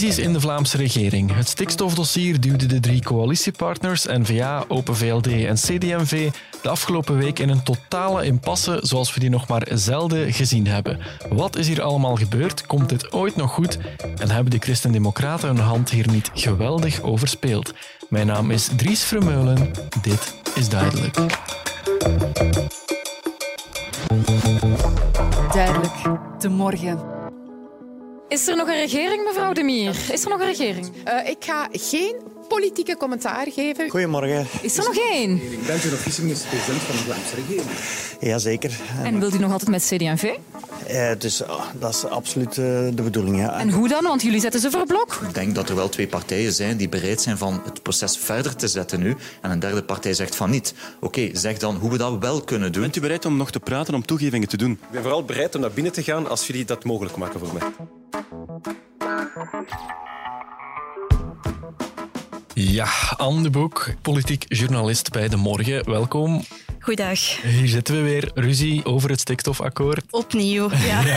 Crisis in de Vlaamse regering. Het stikstofdossier duwde de drie coalitiepartners, N-VA, Open VLD en CDMV, de afgelopen week in een totale impasse zoals we die nog maar zelden gezien hebben. Wat is hier allemaal gebeurd? Komt dit ooit nog goed? En hebben de Christen-Democraten hun hand hier niet geweldig overspeeld? Mijn naam is Dries Vermeulen. Dit is Duidelijk. Duidelijk, de morgen. Is er nog een regering, mevrouw De Mier? Is er nog een regering? Uh, ik ga geen politieke commentaar geven. Goedemorgen. Is er nog één? Bent u nog vice-minister-president van de Vlaamse regering? Jazeker. En wilt u nog altijd met CD&V? Ja, dus, oh, dat is absoluut uh, de bedoeling. Ja. En hoe dan? Want jullie zetten ze voor blok. Ik denk dat er wel twee partijen zijn die bereid zijn van het proces verder te zetten nu. En een derde partij zegt van niet. Oké, okay, zeg dan hoe we dat wel kunnen doen. Bent u bereid om nog te praten, om toegevingen te doen? Ik ben vooral bereid om naar binnen te gaan als jullie dat mogelijk maken voor mij. Ja, Anne de Boek, politiek journalist bij De Morgen. Welkom. Goeiedag. Hier zitten we weer. Ruzie over het stikstofakkoord. Opnieuw, ja.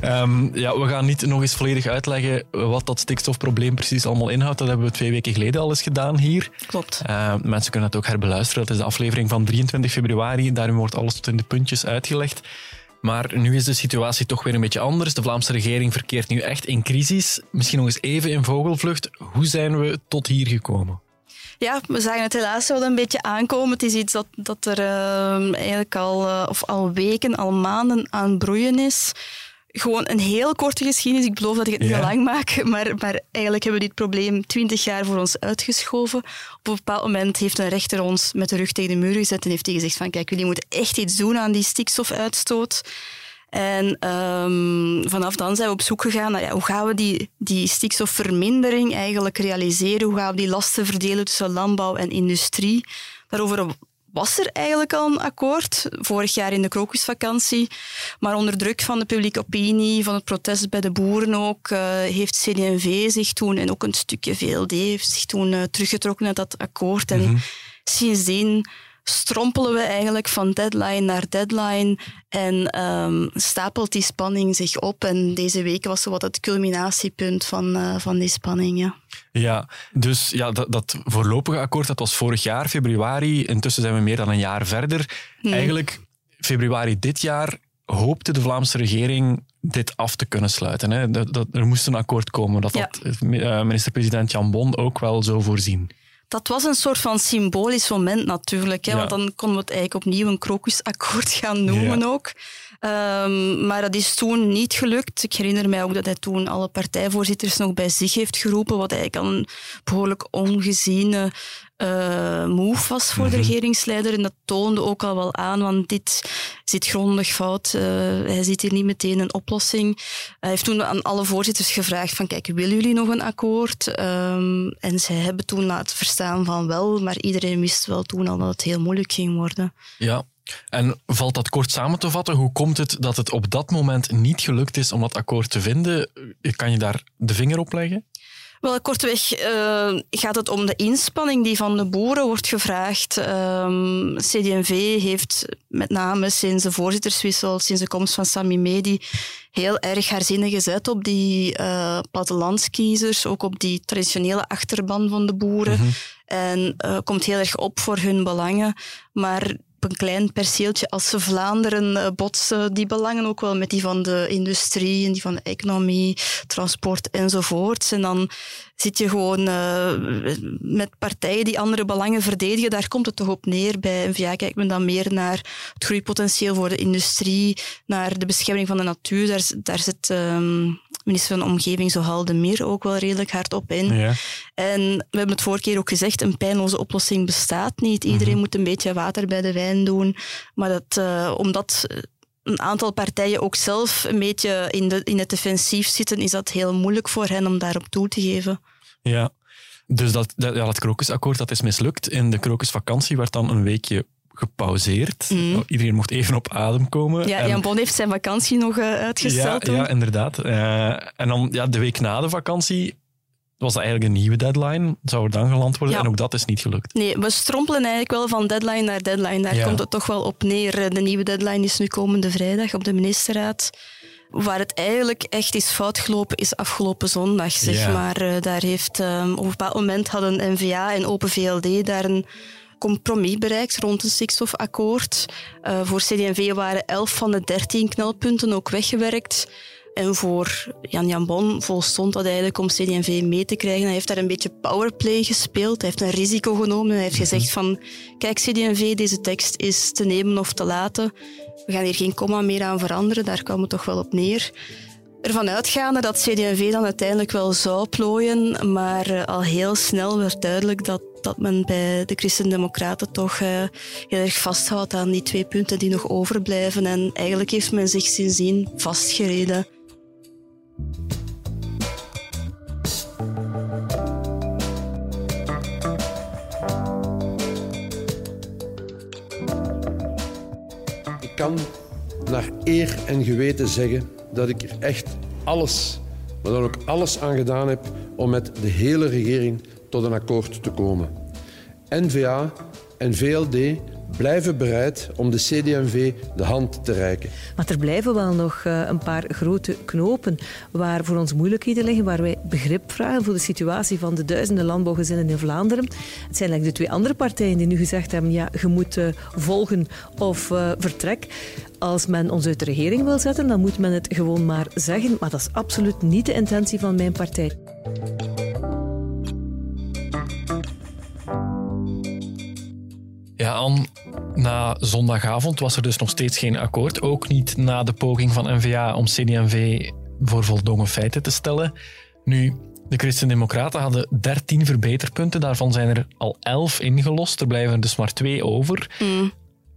ja. um, ja. we gaan niet nog eens volledig uitleggen wat dat stikstofprobleem precies allemaal inhoudt. Dat hebben we twee weken geleden al eens gedaan hier. Klopt. Uh, mensen kunnen het ook herbeluisteren. Dat is de aflevering van 23 februari. Daarin wordt alles tot in de puntjes uitgelegd. Maar nu is de situatie toch weer een beetje anders. De Vlaamse regering verkeert nu echt in crisis. Misschien nog eens even in vogelvlucht. Hoe zijn we tot hier gekomen? Ja, we zagen het helaas wel een beetje aankomen. Het is iets dat, dat er uh, eigenlijk al, uh, of al weken, al maanden aan broeien is gewoon een heel korte geschiedenis. Ik beloof dat ik het niet ja. lang maak, maar, maar eigenlijk hebben we dit probleem twintig jaar voor ons uitgeschoven. Op een bepaald moment heeft een rechter ons met de rug tegen de muur gezet en heeft hij gezegd van kijk, jullie moeten echt iets doen aan die stikstofuitstoot. En um, vanaf dan zijn we op zoek gegaan naar ja, hoe gaan we die, die stikstofvermindering eigenlijk realiseren? Hoe gaan we die lasten verdelen tussen landbouw en industrie? Daarover was er eigenlijk al een akkoord, vorig jaar in de krokusvakantie. Maar onder druk van de publieke opinie, van het protest bij de boeren ook, uh, heeft CD&V zich toen, en ook een stukje VLD, heeft zich toen uh, teruggetrokken uit dat akkoord. En mm -hmm. sindsdien strompelen we eigenlijk van deadline naar deadline en um, stapelt die spanning zich op. En deze week was zo wat het culminatiepunt van, uh, van die spanning. Ja. Ja, dus ja, dat, dat voorlopige akkoord dat was vorig jaar, februari. Intussen zijn we meer dan een jaar verder. Hmm. Eigenlijk, februari dit jaar hoopte de Vlaamse regering dit af te kunnen sluiten. Hè? Dat, dat, er moest een akkoord komen. Dat ja. had uh, minister-president Jan Bon ook wel zo voorzien. Dat was een soort van symbolisch moment natuurlijk. Hè? Ja. Want dan konden we het eigenlijk opnieuw een krokusakkoord gaan noemen ja. ook. Um, maar dat is toen niet gelukt. Ik herinner mij ook dat hij toen alle partijvoorzitters nog bij zich heeft geroepen, wat eigenlijk een behoorlijk ongeziene uh, move was voor de regeringsleider. En dat toonde ook al wel aan, want dit zit grondig fout. Uh, hij ziet hier niet meteen een oplossing. Hij heeft toen aan alle voorzitters gevraagd van, kijk, willen jullie nog een akkoord? Um, en zij hebben toen laten verstaan van wel, maar iedereen wist wel toen al dat het heel moeilijk ging worden. Ja, en valt dat kort samen te vatten? Hoe komt het dat het op dat moment niet gelukt is om dat akkoord te vinden? Kan je daar de vinger op leggen? Wel, kortweg uh, gaat het om de inspanning die van de boeren wordt gevraagd. Um, CD&V heeft met name sinds de voorzitterswissel, sinds de komst van Sami Medi, heel erg haar zinnen gezet op die uh, plattelandskiezers, ook op die traditionele achterban van de boeren. Mm -hmm. En uh, komt heel erg op voor hun belangen. Maar op een klein perceeltje als ze Vlaanderen botsen, die belangen ook wel met die van de industrie en die van de economie, transport enzovoort. En dan zit je gewoon uh, met partijen die andere belangen verdedigen. Daar komt het toch op neer. Bij NVA kijkt men dan meer naar het groeipotentieel voor de industrie, naar de bescherming van de natuur. Daar, daar zit um, minister van Omgeving Zohal de Meer ook wel redelijk hard op in. Ja. En we hebben het vorige keer ook gezegd, een pijnloze oplossing bestaat niet. Iedereen mm -hmm. moet een beetje water bij de wijn doen. Maar dat, uh, omdat een aantal partijen ook zelf een beetje in, de, in het defensief zitten, is dat heel moeilijk voor hen om daarop toe te geven. Ja, dus dat, dat, ja, dat krokusakkoord dat is mislukt. In de krokusvakantie werd dan een weekje gepauzeerd. Mm. Iedereen mocht even op adem komen. Ja, en... Jan Bon heeft zijn vakantie nog uh, uitgesteld. Ja, ja inderdaad. Uh, en dan ja, de week na de vakantie was dat eigenlijk een nieuwe deadline. Zou er dan geland worden? Ja. En ook dat is niet gelukt. Nee, we strompelen eigenlijk wel van deadline naar deadline. Daar ja. komt het toch wel op neer. De nieuwe deadline is nu komende vrijdag op de ministerraad. Waar het eigenlijk echt is fout gelopen, is afgelopen zondag, zeg maar. Eh, daar heeft, ehm, op een bepaald moment hadden NVA en Open VLD daar een compromis bereikt rond een stikstofakkoord. Eh, voor CD&V waren 11 van de 13 knelpunten ook weggewerkt. En voor Jan Jan Bon volstond dat eigenlijk om CD&V mee te krijgen. Hij heeft daar een beetje powerplay gespeeld. Hij heeft een risico genomen. Hij heeft gezegd van, kijk CD&V, deze tekst is te nemen of te laten. We gaan hier geen komma meer aan veranderen. Daar kwam het toch wel op neer. Ervan uitgaande dat CD&V dan uiteindelijk wel zou plooien, maar eh, al heel snel werd duidelijk dat, dat men bij de Christen-Democraten toch eh, heel erg vasthoudt aan die twee punten die nog overblijven. En eigenlijk heeft men zich sindsdien vastgereden. Ik kan naar eer en geweten zeggen dat ik er echt alles, maar dan ook alles aan gedaan heb om met de hele regering tot een akkoord te komen. N-VA en VLD blijven bereid om de CD&V de hand te reiken. Maar er blijven wel nog eh, een paar grote knopen waar voor ons moeilijkheden liggen, waar wij begrip vragen voor de situatie van de duizenden landbouwgezinnen in Vlaanderen. Het zijn eigenlijk de twee andere partijen die nu gezegd hebben, ja, je moet eh, volgen of eh, vertrek. Als men ons uit de regering wil zetten, dan moet men het gewoon maar zeggen. Maar dat is absoluut niet de intentie van mijn partij. Ja, Anne, na zondagavond was er dus nog steeds geen akkoord. Ook niet na de poging van NVA om CD&V voor voldongen feiten te stellen. Nu, de Christen-Democraten hadden 13 verbeterpunten. Daarvan zijn er al 11 ingelost. Er blijven er dus maar twee over.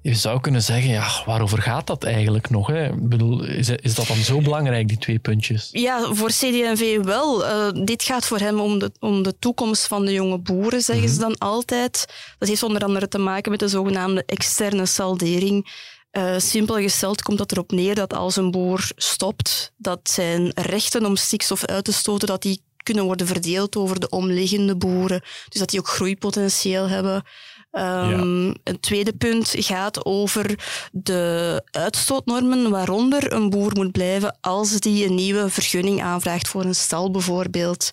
Je zou kunnen zeggen, ja, waarover gaat dat eigenlijk nog? Hè? Ik bedoel, is, is dat dan zo belangrijk, die twee puntjes? Ja, voor CD&V wel. Eh, dit gaat voor hem om de, om de toekomst van de jonge boeren, zeggen ze dan altijd. Dat heeft onder andere te maken met de zogenaamde externe saldering. Eh, simpel gesteld komt dat erop neer dat als een boer stopt, dat zijn rechten om stikstof uit te stoten, dat die kunnen worden verdeeld over de omliggende boeren. Dus dat die ook groeipotentieel hebben. Ehm, Een tweede punt gaat over de uitstootnormen, waaronder een boer moet blijven als die een nieuwe vergunning aanvraagt voor een stal bijvoorbeeld.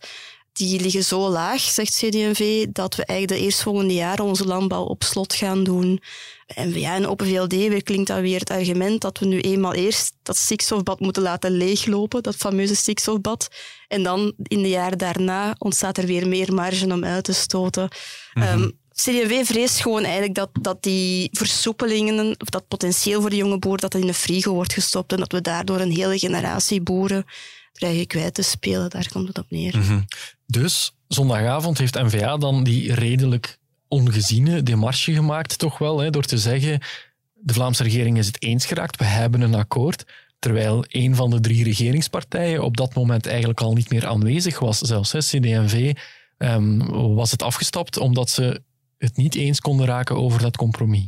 Die liggen zo laag, zegt CD&V, dat we eigenlijk de eerstvolgende jaren onze landbouw op slot gaan doen. En ja, en op VLD weer klinkt dat weer het argument dat we nu eenmaal eerst dat stikstofbad moeten laten leeglopen, dat fameuze stikstofbad. En dan in de jaren daarna ontstaat er weer meer marge om uit te stoten. Ehm, CD&V vreest gewoon eigenlijk dat, dat die versoepelingen, of dat potentieel voor de jonge boer, dat dat in de frigo wordt gestopt en dat we daardoor een hele generatie boeren dreigen kwijt te spelen. Daar komt het op neer. Dus zondagavond heeft NVA dan die redelijk ongeziene demarche gemaakt, toch wel, hè, door te zeggen: de Vlaamse regering is het eens geraakt, we hebben een akkoord. Terwijl een van de drie regeringspartijen op dat moment eigenlijk al niet meer aanwezig was. Zelfs hè, CD&V ehm, was het afgestapt omdat ze het niet eens konden raken over dat compromis.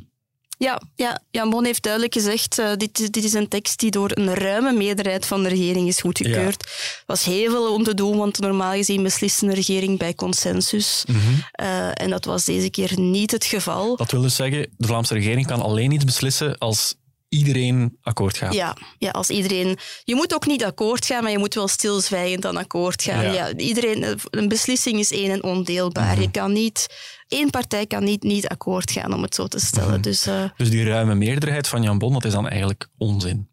Ja, ja, Jan Bon heeft duidelijk gezegd, uh, dit, dit is een tekst die door een ruime meerderheid van de regering is goedgekeurd. Er was heel veel om te doen, want normaal gezien beslist een regering bij consensus. Mhm. Uh, en dat was deze keer niet het geval. Dat wil dus zeggen, de Vlaamse regering kan alleen iets beslissen als iedereen akkoord gaat. Ja, ja, als iedereen... Je moet ook niet akkoord gaan, maar je moet wel stilzwijgend aan akkoord gaan. Ja. Ja. iedereen, een beslissing is één en ondeelbaar. Je kan niet... Eén partij kan niet niet akkoord gaan, om het zo te stellen. Dus uh, Dus die ruime meerderheid van Jan Bon, dat is dan eigenlijk onzin.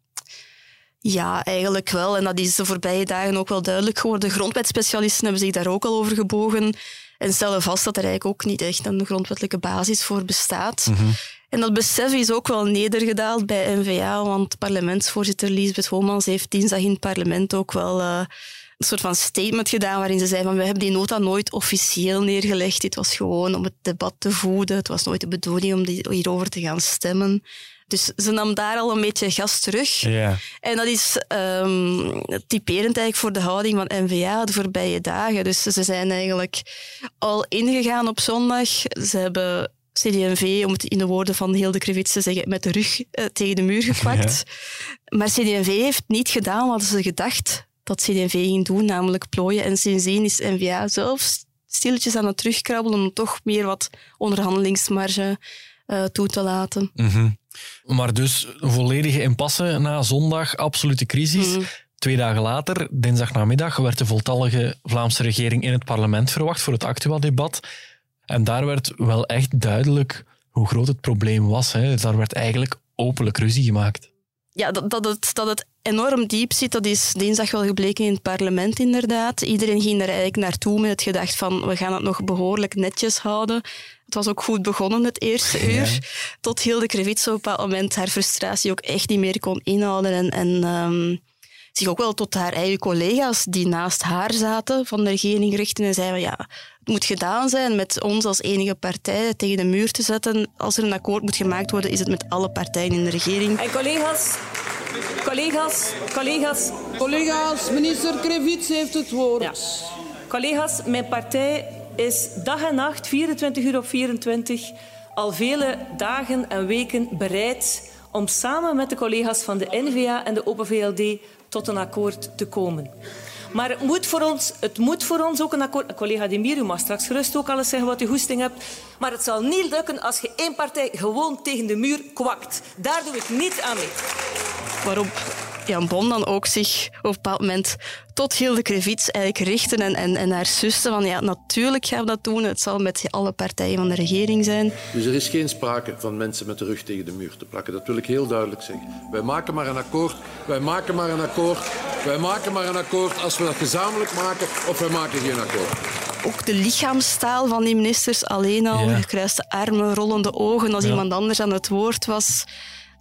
ja, eigenlijk wel. En dat is de voorbije dagen ook wel duidelijk geworden. Grondwetspecialisten hebben zich daar ook al over gebogen en stellen vast dat er eigenlijk ook niet echt een grondwettelijke basis voor bestaat. En dat besef is ook wel nedergedaald bij NVA, want parlementsvoorzitter Lisbeth Homans heeft dinsdag in het parlement ook wel uh, een soort van statement gedaan waarin ze zei van we hebben die nota nooit officieel neergelegd. Dit was gewoon om het debat te voeden. Het was nooit de bedoeling om hierover te gaan stemmen. Dus ze nam daar al een beetje gas terug. En dat is um, typerend eigenlijk voor de houding van NVA de voorbije dagen. Dus ze zijn eigenlijk al ingegaan op zondag. Ze hebben CD&V, om het in de woorden van Hilde Krevits te zeggen, met de rug uh, tegen de muur gekwakt. Ja. Maar CD&V heeft niet gedaan wat ze gedacht dat CD&V ging doen, namelijk plooien. En sindsdien is NVA zelf stilletjes aan het terugkrabbelen om toch meer wat onderhandelingsmarge uh, toe te laten. Mm -hmm. Maar dus volledige impasse na zondag, absolute crisis. Mhm. Twee dagen later, dinsdagnamiddag, werd de voltallige Vlaamse regering in het parlement verwacht voor het Actua-debat. En daar werd wel echt duidelijk hoe groot het probleem was. Hè. Daar werd eigenlijk openlijk ruzie gemaakt. Ja, dat, dat, het, dat het enorm diep zit, dat is dinsdag wel gebleken in het parlement inderdaad. Iedereen ging er eigenlijk naartoe met het gedacht van we gaan het nog behoorlijk netjes houden. Het was ook goed begonnen het eerste uur, tot Hilde Krevits op een bepaald moment haar frustratie ook echt niet meer kon inhouden en, en um, zich ook wel tot haar eigen collega's die naast haar zaten van de regering richten en zeiden ja, het moet gedaan zijn met ons als enige partij tegen de muur te zetten. Als er een akkoord moet gemaakt worden, is het met alle partijen in de regering. En collega's, collega's, collega's. Collega's, minister Krevits heeft het woord. Ja. Collega's, mijn partij is dag en nacht, 24 uur op 24, al vele dagen en weken bereid om samen met de collega's van de NVA en de Open VLD tot een akkoord te komen. Maar het moet voor ons, het moet voor ons ook een akkoord... Collega Demir, u mag straks gerust ook alles zeggen wat u goesting hebt. Maar het zal niet lukken als je één partij gewoon tegen de muur kwakt. Daar doe ik niet aan mee. Waarop Jan Bon dan ook zich op een bepaald moment tot Hilde Krevits eigenlijk richten en, en, en haar zussen van ja, natuurlijk gaan we dat doen. Het zal met alle partijen van de regering zijn. Dus er is geen sprake van mensen met de rug tegen de muur te plakken. Dat wil ik heel duidelijk zeggen. Wij maken maar een akkoord. Wij maken maar een akkoord. Wij maken maar een akkoord als we dat gezamenlijk maken of wij maken geen akkoord. Ook de lichaamstaal van die ministers alleen al, ja. gekruiste armen, rollende ogen als ja. iemand anders aan het woord was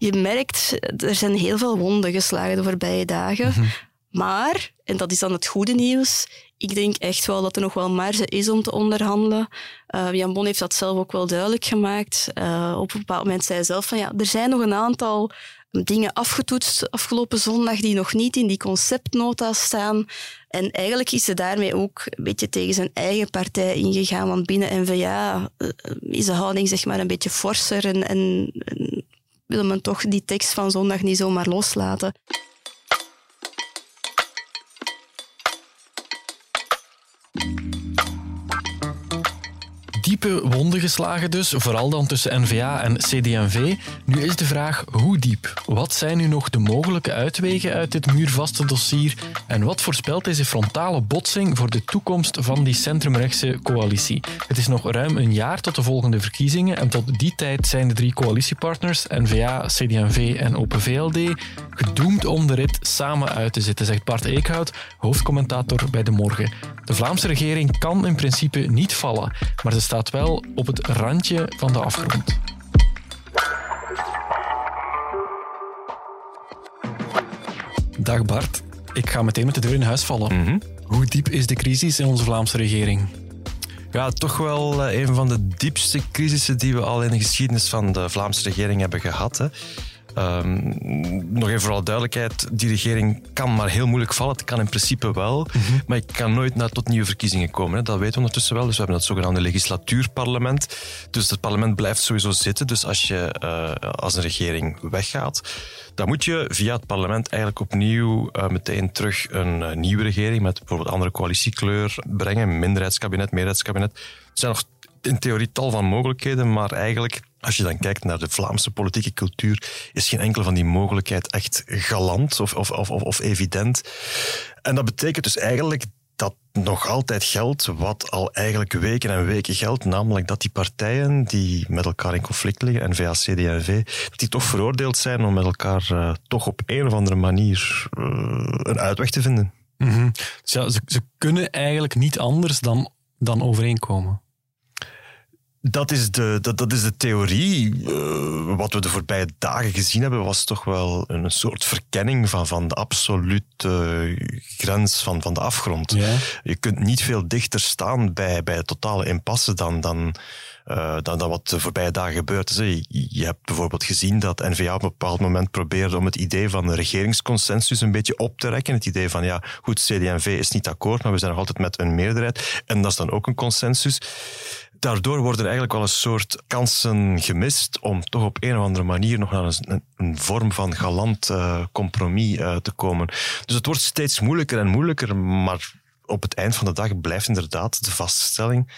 je merkt, er zijn heel veel wonden geslagen de voorbije dagen. Mm -hmm. Maar, en dat is dan het goede nieuws, ik denk echt wel dat er nog wel marge is om te onderhandelen. Uh, Jan Bon heeft dat zelf ook wel duidelijk gemaakt. Uh, op een bepaald moment zei hij zelf van ja, er zijn nog een aantal dingen afgetoetst afgelopen zondag die nog niet in die conceptnota staan. En eigenlijk is ze daarmee ook een beetje tegen zijn eigen partij ingegaan, want binnen NVA uh, is de houding zeg maar een beetje forser en, en, en wil men toch die tekst van zondag niet zomaar loslaten. Diepe wonden geslagen dus, vooral dan tussen NVA en CD&V. Nu is de vraag hoe diep? Wat zijn nu nog de mogelijke uitwegen uit dit muurvaste dossier? En wat voorspelt deze frontale botsing voor de toekomst van die centrumrechtse coalitie? Het is nog ruim een jaar tot de volgende verkiezingen en tot die tijd zijn de drie coalitiepartners, NVA, CD&V en Open VLD, gedoemd om de rit samen uit te zitten, zegt Bart Eekhout, hoofdcommentator bij De Morgen. De Vlaamse regering kan in principe niet vallen, maar ze staat wel op het randje van de afgrond. Dag Bart, ik ga meteen met de deur in huis vallen. Mhm. Hoe diep is de crisis in onze Vlaamse regering? Ja, toch wel eh, een van de diepste crisissen die we al in de geschiedenis van de Vlaamse regering hebben gehad. Hè. Um, nog even voor alle duidelijkheid, die regering kan maar heel moeilijk vallen. Het kan in principe wel, Mhm. maar ik kan nooit naar tot nieuwe verkiezingen komen. Hè. Dat weten we ondertussen wel. Dus we hebben dat zogenaamde legislatuurparlement. Dus het parlement blijft sowieso zitten. Dus als je uh, als een regering weggaat, dan moet je via het parlement eigenlijk opnieuw uh, meteen terug een uh, nieuwe regering met bijvoorbeeld andere coalitiekleur brengen. Minderheidskabinet, meerderheidskabinet. Er zijn nog in theorie tal van mogelijkheden, maar eigenlijk als je dan kijkt naar de Vlaamse politieke cultuur, is geen enkele van die mogelijkheid echt galant of, of, of, of evident. En dat betekent dus eigenlijk dat nog altijd geldt wat al eigenlijk weken en weken geldt, namelijk dat die partijen die met elkaar in conflict liggen, NVA, CD en V, dat die toch veroordeeld zijn om met elkaar uh, toch op een of andere manier uh, een uitweg te vinden. -hmm. dus ja, ze, ze kunnen eigenlijk niet anders dan, dan overeenkomen. Dat is de, dat, dat is de theorie. Uh, wat we de voorbije dagen gezien hebben, was toch wel een soort verkenning van, van de absolute grens van, van de afgrond. Ja. Je kunt niet veel dichter staan bij, bij totale impasse dan, dan, uh, dan, dan wat de voorbije dagen gebeurd is. Je, je hebt bijvoorbeeld gezien dat NVA op een bepaald moment probeerde om het idee van een regeringsconsensus een beetje op te rekken. Het idee van, ja, goed, CD&V is niet akkoord, maar we zijn nog altijd met een meerderheid. En dat is dan ook een consensus daardoor worden er eigenlijk wel een soort kansen gemist om toch op een of andere manier nog naar een, een vorm van galant uh, compromis uh, te komen. Dus het wordt steeds moeilijker en moeilijker, maar op het eind van de dag blijft inderdaad de vaststelling.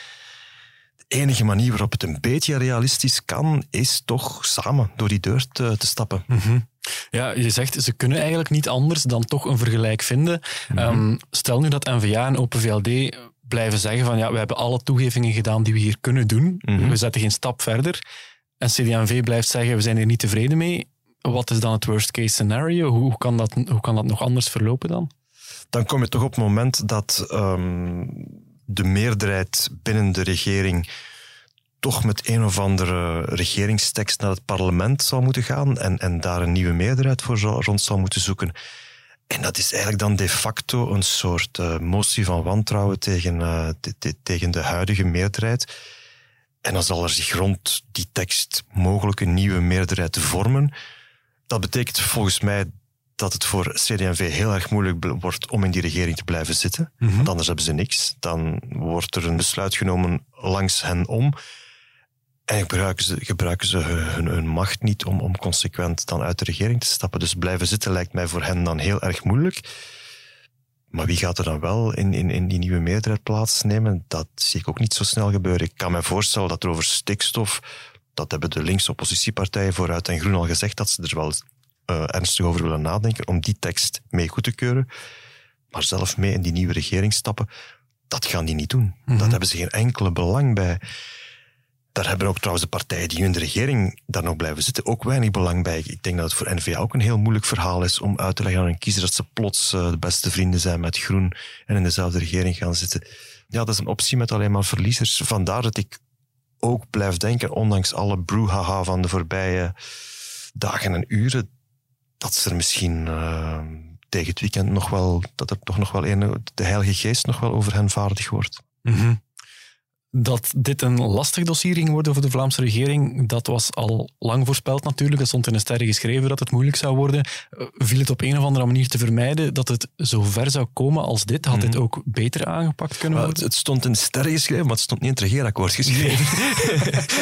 De enige manier waarop het een beetje realistisch kan, is toch samen door die deur te, te stappen. Mm -hmm. Ja, je zegt ze kunnen eigenlijk niet anders dan toch een vergelijk vinden. Mhm. Ehm, stel nu dat NVA en Open VLD blijven zeggen van ja, we hebben alle toegevingen gedaan die we hier kunnen doen. Mhm. We zetten geen stap verder. En CD&V blijft zeggen we zijn er niet tevreden mee. Wat is dan het worst case scenario? Hoe, kan, dat, hoe kan dat nog anders verlopen dan? Dan kom je toch op het moment dat ehm, de meerderheid binnen de regering toch met een of andere regeringstekst naar het parlement zou moeten gaan en, en daar een nieuwe meerderheid voor zou, rond zou moeten zoeken. En dat is eigenlijk dan de facto een soort eh, motie van wantrouwen tegen, eh, te- te- tegen de huidige meerderheid. En dan zal er zich rond die tekst mogelijk een nieuwe meerderheid vormen. Dat betekent volgens mij dat het voor CD&V heel erg moeilijk wordt om in die regering te blijven zitten. Mhm. Want anders hebben ze niks. Dan wordt er een besluit genomen langs hen om. En gebruiken ze, gebruiken ze hun, hun macht niet om, om consequent dan uit de regering te stappen. Dus blijven zitten lijkt mij voor hen dan heel erg moeilijk. Maar wie gaat er dan wel in, in, in die nieuwe meerderheid plaatsnemen? Dat zie ik ook niet zo snel gebeuren. Ik kan me voorstellen dat er over stikstof, dat hebben de linkse oppositiepartijen vooruit en Groen al gezegd, dat ze er wel eh, ernstig over willen nadenken om die tekst mee goed te keuren. Maar zelf mee in die nieuwe regering stappen, dat gaan die niet doen. Dat hebben ze geen enkele belang bij. Daar hebben ook trouwens de partijen die in de regering daar nog blijven zitten ook weinig belang bij. Ik denk dat het voor N-VA ook een heel moeilijk verhaal is om uit te leggen aan een kiezer dat ze plots eh, de beste vrienden zijn met Groen en in dezelfde regering gaan zitten. Ja, dat is een optie met alleen maar verliezers. Vandaar dat ik ook blijf denken, ondanks alle brouhaha van de voorbije dagen en uren, dat ze er misschien eh, tegen het weekend nog wel, dat er toch nog wel een, de Heilige Geest nog wel over hen vaardig wordt. Mhm. Dat dit een lastig dossier ging worden voor de Vlaamse regering, dat was al lang voorspeld natuurlijk. Dat stond in de sterren geschreven dat het moeilijk zou worden. Eh, Viel het op een of andere manier te vermijden dat het zo ver zou komen als dit? Had dit ook beter aangepakt kunnen worden? het, het stond in sterren geschreven, maar het stond niet in het regeerakkoord geschreven.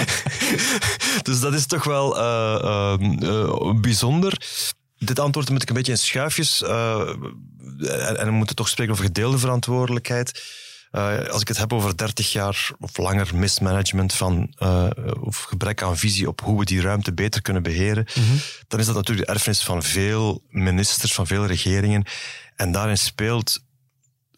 dus dat is toch wel eh, eh, eh, bijzonder. Dit antwoord moet ik een beetje in schuifjes. en, en we moeten toch spreken over gedeelde verantwoordelijkheid. Eh, als ik het heb over 30 jaar of langer mismanagement van, eh, of gebrek aan visie op hoe we die ruimte beter kunnen beheren, dan is dat natuurlijk de erfenis van veel ministers, van veel regeringen. En daarin speelt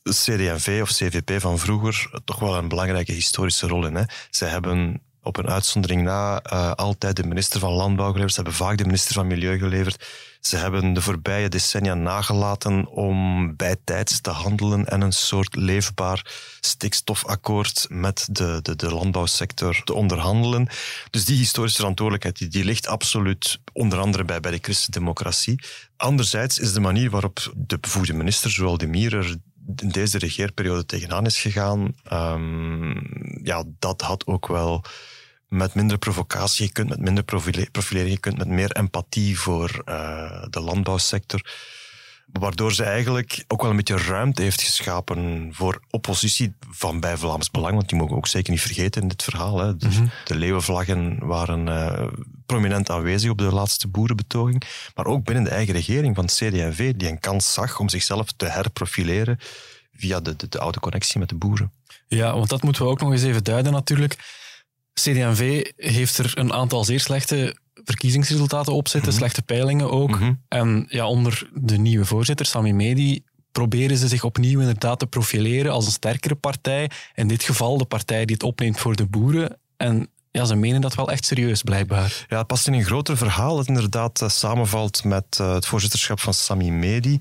CD&V of CVP van vroeger toch wel een belangrijke historische rol in. Hè. Zij hebben op een uitzondering na eh, altijd de minister van Landbouw geleverd. Ze hebben vaak de minister van Milieu geleverd. Ze hebben de voorbije decennia nagelaten om bijtijds te handelen en een soort leefbaar stikstofakkoord met de, de, de landbouwsector te onderhandelen. Dus die historische verantwoordelijkheid die, die ligt absoluut onder andere bij, bij de christendemocratie. Anderzijds is de manier waarop de bevoegde minister, zowel de Mier, er in deze regeerperiode tegenaan is gegaan, ehm, ja, dat had ook wel met minder provocatie, je kunt met minder profile- profilering, je kunt met meer empathie voor eh, de landbouwsector. Waardoor ze eigenlijk ook wel een beetje ruimte heeft geschapen voor oppositie van bij Vlaams Belang. Want die mogen we ook zeker niet vergeten in dit verhaal. Hè. Dus De leeuwenvlaggen waren eh, prominent aanwezig op de laatste boerenbetoging. Maar ook binnen de eigen regering van het CD&V, die een kans zag om zichzelf te herprofileren via de, de, de oude connectie met de boeren. Ja, want dat moeten we ook nog eens even duiden natuurlijk. CD&V heeft er een aantal zeer slechte verkiezingsresultaten op zitten, slechte peilingen ook. En ja, onder de nieuwe voorzitter, Sami Medi, proberen ze zich opnieuw inderdaad te profileren als een sterkere partij. In dit geval de partij die het opneemt voor de boeren. En ja, ze menen dat wel echt serieus, blijkbaar. Ja, het past in een groter verhaal dat inderdaad eh, samenvalt met eh, het voorzitterschap van Sami Medi.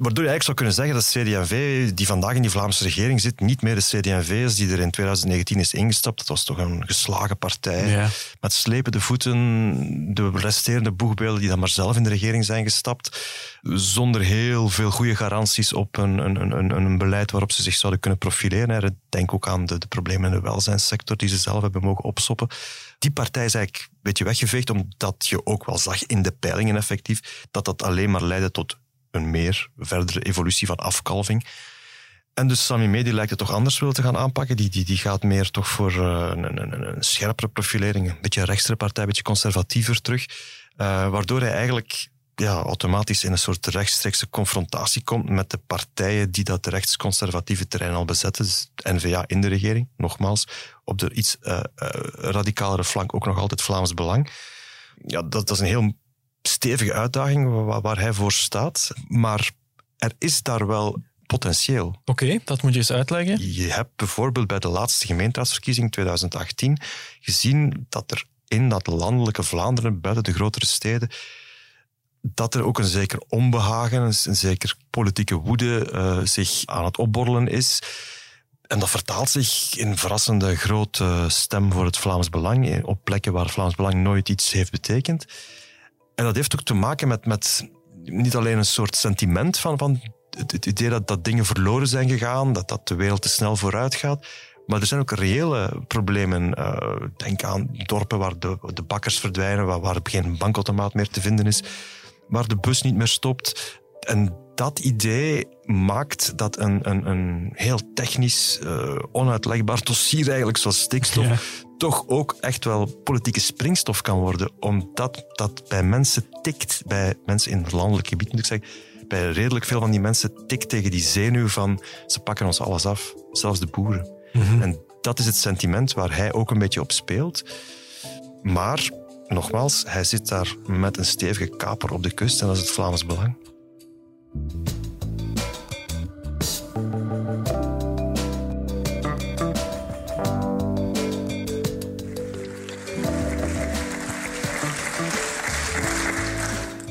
Waardoor je eigenlijk zou kunnen zeggen dat CD&V, die vandaag in die Vlaamse regering zit, niet meer de CD&V is die er in 2019 is ingestapt. Dat was toch een geslagen partij. Ja. Met slepende voeten, de resterende boegbeelden die dan maar zelf in de regering zijn gestapt. Zonder heel veel goede garanties op een, een, een, een beleid waarop ze zich zouden kunnen profileren. Denk ook aan de, de problemen in de welzijnssector die ze zelf hebben mogen opsoppen. Die partij is eigenlijk een beetje weggeveegd, omdat je ook wel zag in de peilingen effectief dat dat alleen maar leidde tot een meer verdere evolutie van afkalving. En dus Sami Medi lijkt het toch anders willen te gaan aanpakken. Die, die, die gaat meer toch voor uh, een, een, scherpere profilering, een beetje een rechtstere partij, een beetje conservatiever terug. Uh, waardoor hij eigenlijk ja, automatisch in een soort rechtstreekse confrontatie komt met de partijen die dat rechtsconservatieve terrein al bezetten. Dus N-VA in de regering, nogmaals. Op de iets uh, radicalere flank ook nog altijd Vlaams Belang. Ja, dat, dat is een heel stevige uitdaging waar, waar hij voor staat. Maar er is daar wel potentieel. Oké, dat moet je eens uitleggen. Je hebt bijvoorbeeld bij de laatste gemeenteraadsverkiezing 2018 gezien dat er in dat landelijke Vlaanderen, buiten de grotere steden, dat er ook een zeker onbehagen, een zeker politieke woede uh, zich aan het opborrelen is. En dat vertaalt zich in verrassende grote stem voor het Vlaams Belang, op plekken waar Vlaams Belang nooit iets heeft betekend. En dat heeft ook te maken met, met niet alleen een soort sentiment van, van het, idee dat, dat dingen verloren zijn gegaan, dat, dat de wereld te snel vooruit gaat. Maar er zijn ook reële problemen. Uh, denk aan dorpen waar de, de bakkers verdwijnen, waar, waar geen bankautomaat meer te vinden is, waar de bus niet meer stopt. En dat idee maakt dat een, een, een heel technisch, uh, onuitlegbaar dossier eigenlijk zoals stikstof toch ook echt wel politieke springstof kan worden. Omdat dat bij mensen tikt, bij mensen in het landelijk gebied moet ik zeggen, bij redelijk veel van die mensen tikt tegen die zenuw van ze pakken ons alles af, zelfs de boeren. Mhm. En dat is het sentiment waar hij ook een beetje op speelt. Maar, nogmaals, hij zit daar met een stevige kaper op de kust en dat is het Vlaams Belang.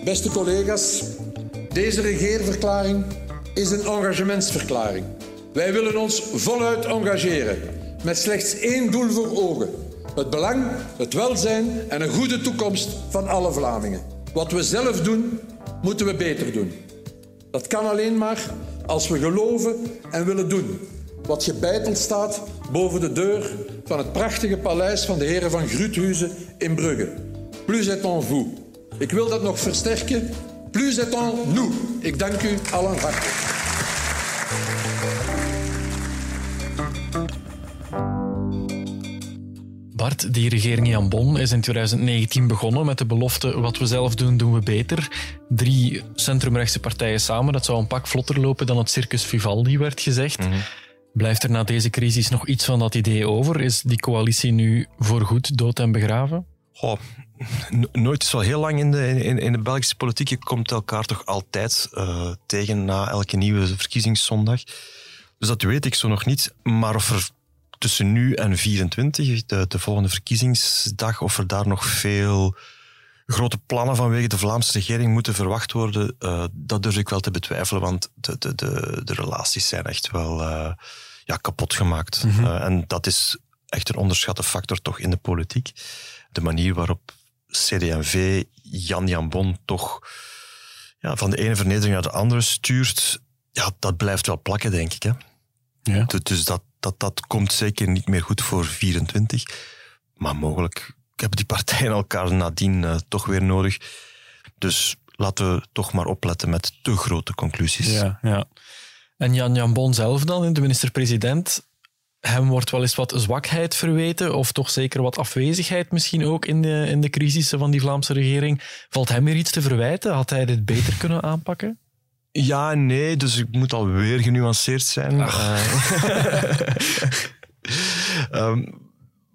Beste collega's, deze regeerverklaring is een engagementsverklaring. Wij willen ons voluit engageren, met slechts één doel voor ogen: het belang, het welzijn en een goede toekomst van alle Vlamingen. Wat we zelf doen, moeten we beter doen. Dat kan alleen maar als we geloven en willen doen wat gebeiteld staat boven de deur van het prachtige paleis van de heren van Gruthuizen in Brugge. Plus est en vous. Ik wil dat nog versterken. Plus est en nous. Ik dank u allen hartelijk. Bart, die regering Jan Bon is in 2019 begonnen met de belofte wat we zelf doen, doen we beter. Drie centrumrechtse partijen samen, dat zou een pak vlotter lopen dan het Circus Vivaldi werd gezegd. Mhm. Blijft er na deze crisis nog iets van dat idee over? Is die coalitie nu voorgoed dood en begraven? Goh, nooit zo heel lang in de, in, in de Belgische politiek. Je komt elkaar toch altijd uh, tegen na elke nieuwe verkiezingszondag. Dus dat weet ik zo nog niet. Maar of er tussen nu en 24, de, de volgende verkiezingsdag, of er daar nog veel grote plannen vanwege de Vlaamse regering moeten verwacht worden, uh, dat durf ik wel te betwijfelen, want de, de, de, de relaties zijn echt wel uh, ja, kapot gemaakt. Mm -hmm. uh, en dat is echt een onderschatte factor toch in de politiek. De manier waarop CD&V Jan Jan Bon toch ja, van de ene vernedering naar de andere stuurt, ja, dat blijft wel plakken, denk ik. Hè? Ja. Dus dat, dat, dat komt zeker niet meer goed voor 24. Maar mogelijk hebben die partijen elkaar nadien uh, toch weer nodig. Dus laten we toch maar opletten met te grote conclusies. Ja, ja. En Jan Jan Bon zelf dan, de minister-president, hem wordt wel eens wat zwakheid verweten, of toch zeker wat afwezigheid misschien ook in de, in de crisissen van die Vlaamse regering. Valt hem weer iets te verwijten? Had hij dit beter kunnen aanpakken? Ja en nee, dus ik moet alweer genuanceerd zijn. um,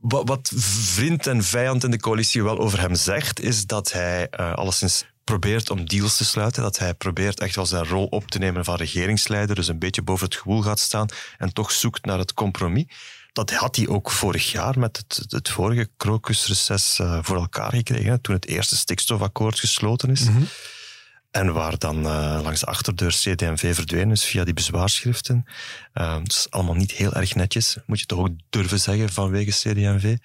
wat, vriend en vijand in de coalitie wel over hem zegt, is dat hij uh, alleszins probeert om deals te sluiten. Dat hij probeert echt wel zijn rol op te nemen van regeringsleider, dus een beetje boven het gewoel gaat staan en toch zoekt naar het compromis. Dat had hij ook vorig jaar met het, het vorige krokusreces uh, voor elkaar gekregen, toen het eerste stikstofakkoord gesloten is. Mm -hmm. En waar dan uh, langs de achterdeur CD&V verdwenen is via die bezwaarschriften. Uh, dat is allemaal niet heel erg netjes, moet je toch ook durven zeggen vanwege CD&V.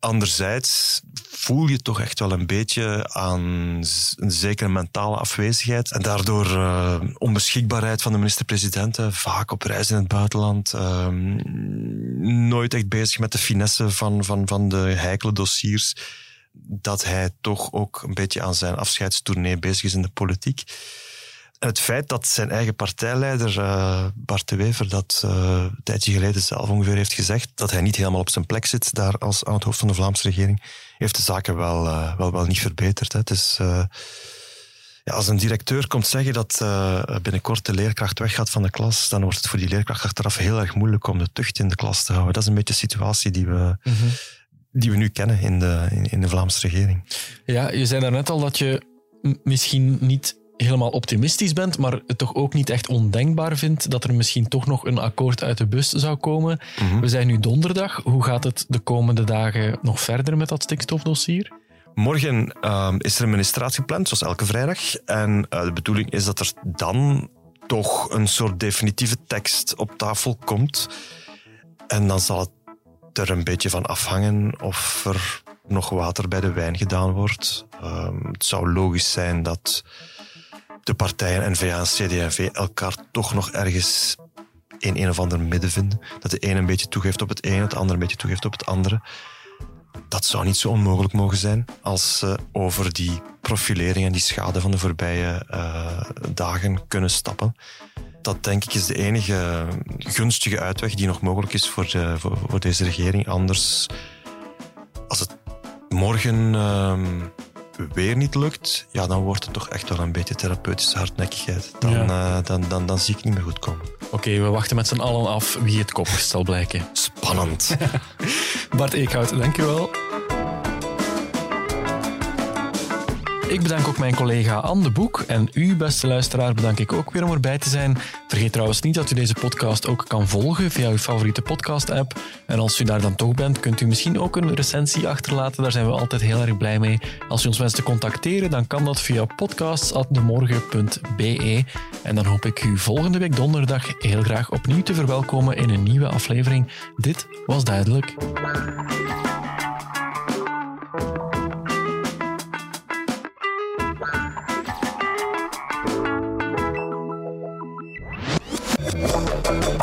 Anderzijds voel je toch echt wel een beetje aan een zekere mentale afwezigheid en daardoor uh, onbeschikbaarheid van de minister-president, vaak op reis in het buitenland, uh, nooit echt bezig met de finesse van, van, van de heikele dossiers dat hij toch ook een beetje aan zijn afscheidstournee bezig is in de politiek. Het feit dat zijn eigen partijleider uh, Bart de Wever dat uh, een tijdje geleden zelf ongeveer heeft gezegd, dat hij niet helemaal op zijn plek zit daar als aan het hoofd van de Vlaamse regering, heeft de zaken wel, uh, wel, wel niet verbeterd. Hè. Ja, als een directeur komt zeggen dat binnenkort de leerkracht weggaat van de klas, dan wordt het voor die leerkracht achteraf heel erg moeilijk om de tucht in de klas te houden. Dat is een beetje de situatie die we... -hmm die we nu kennen in de, in, de Vlaamse regering. Ja, je zei daarnet al dat je misschien niet helemaal optimistisch bent, maar het toch ook niet echt ondenkbaar vindt dat er misschien toch nog een akkoord uit de bus zou komen. Mhm. We zijn nu donderdag. Hoe gaat het de komende dagen nog verder met dat stikstofdossier? Morgen ehm, is er een ministraat gepland, zoals elke vrijdag. En eh, de bedoeling is dat er dan toch een soort definitieve tekst op tafel komt. En dan zal het er een beetje van afhangen of er nog water bij de wijn gedaan wordt. Ehm, het zou logisch zijn dat de partijen N-VA en CD&V elkaar toch nog ergens in een of ander midden vinden. Dat de ene een beetje toegeeft op het ene, het andere een beetje toegeeft op het andere. Dat zou niet zo onmogelijk mogen zijn als ze over die profilering en die schade van de voorbije eh, dagen kunnen stappen. Dat denk ik is de enige gunstige uitweg die nog mogelijk is voor, de, voor, voor deze regering. Anders, als het morgen ehm, weer niet lukt, ja, dan wordt het toch echt wel een beetje therapeutische hardnekkigheid. Dan, Ja. eh, dan, dan, dan zie ik niet meer goed komen. Oké, we wachten met z'n allen af wie het koppigst zal blijken. Spannend. Bart Eekhout, dankjewel. Ik bedank ook mijn collega Anne de Boek. En u, beste luisteraar, bedank ik ook weer om erbij te zijn. Vergeet trouwens niet dat u deze podcast ook kan volgen via uw favoriete podcast-app. En als u daar dan toch bent, kunt u misschien ook een recensie achterlaten. Daar zijn we altijd heel erg blij mee. Als u ons wenst te contacteren, dan kan dat via podcasts.demorgen.be. En dan hoop ik u volgende week donderdag heel graag opnieuw te verwelkomen in een nieuwe aflevering. Dit was duidelijk.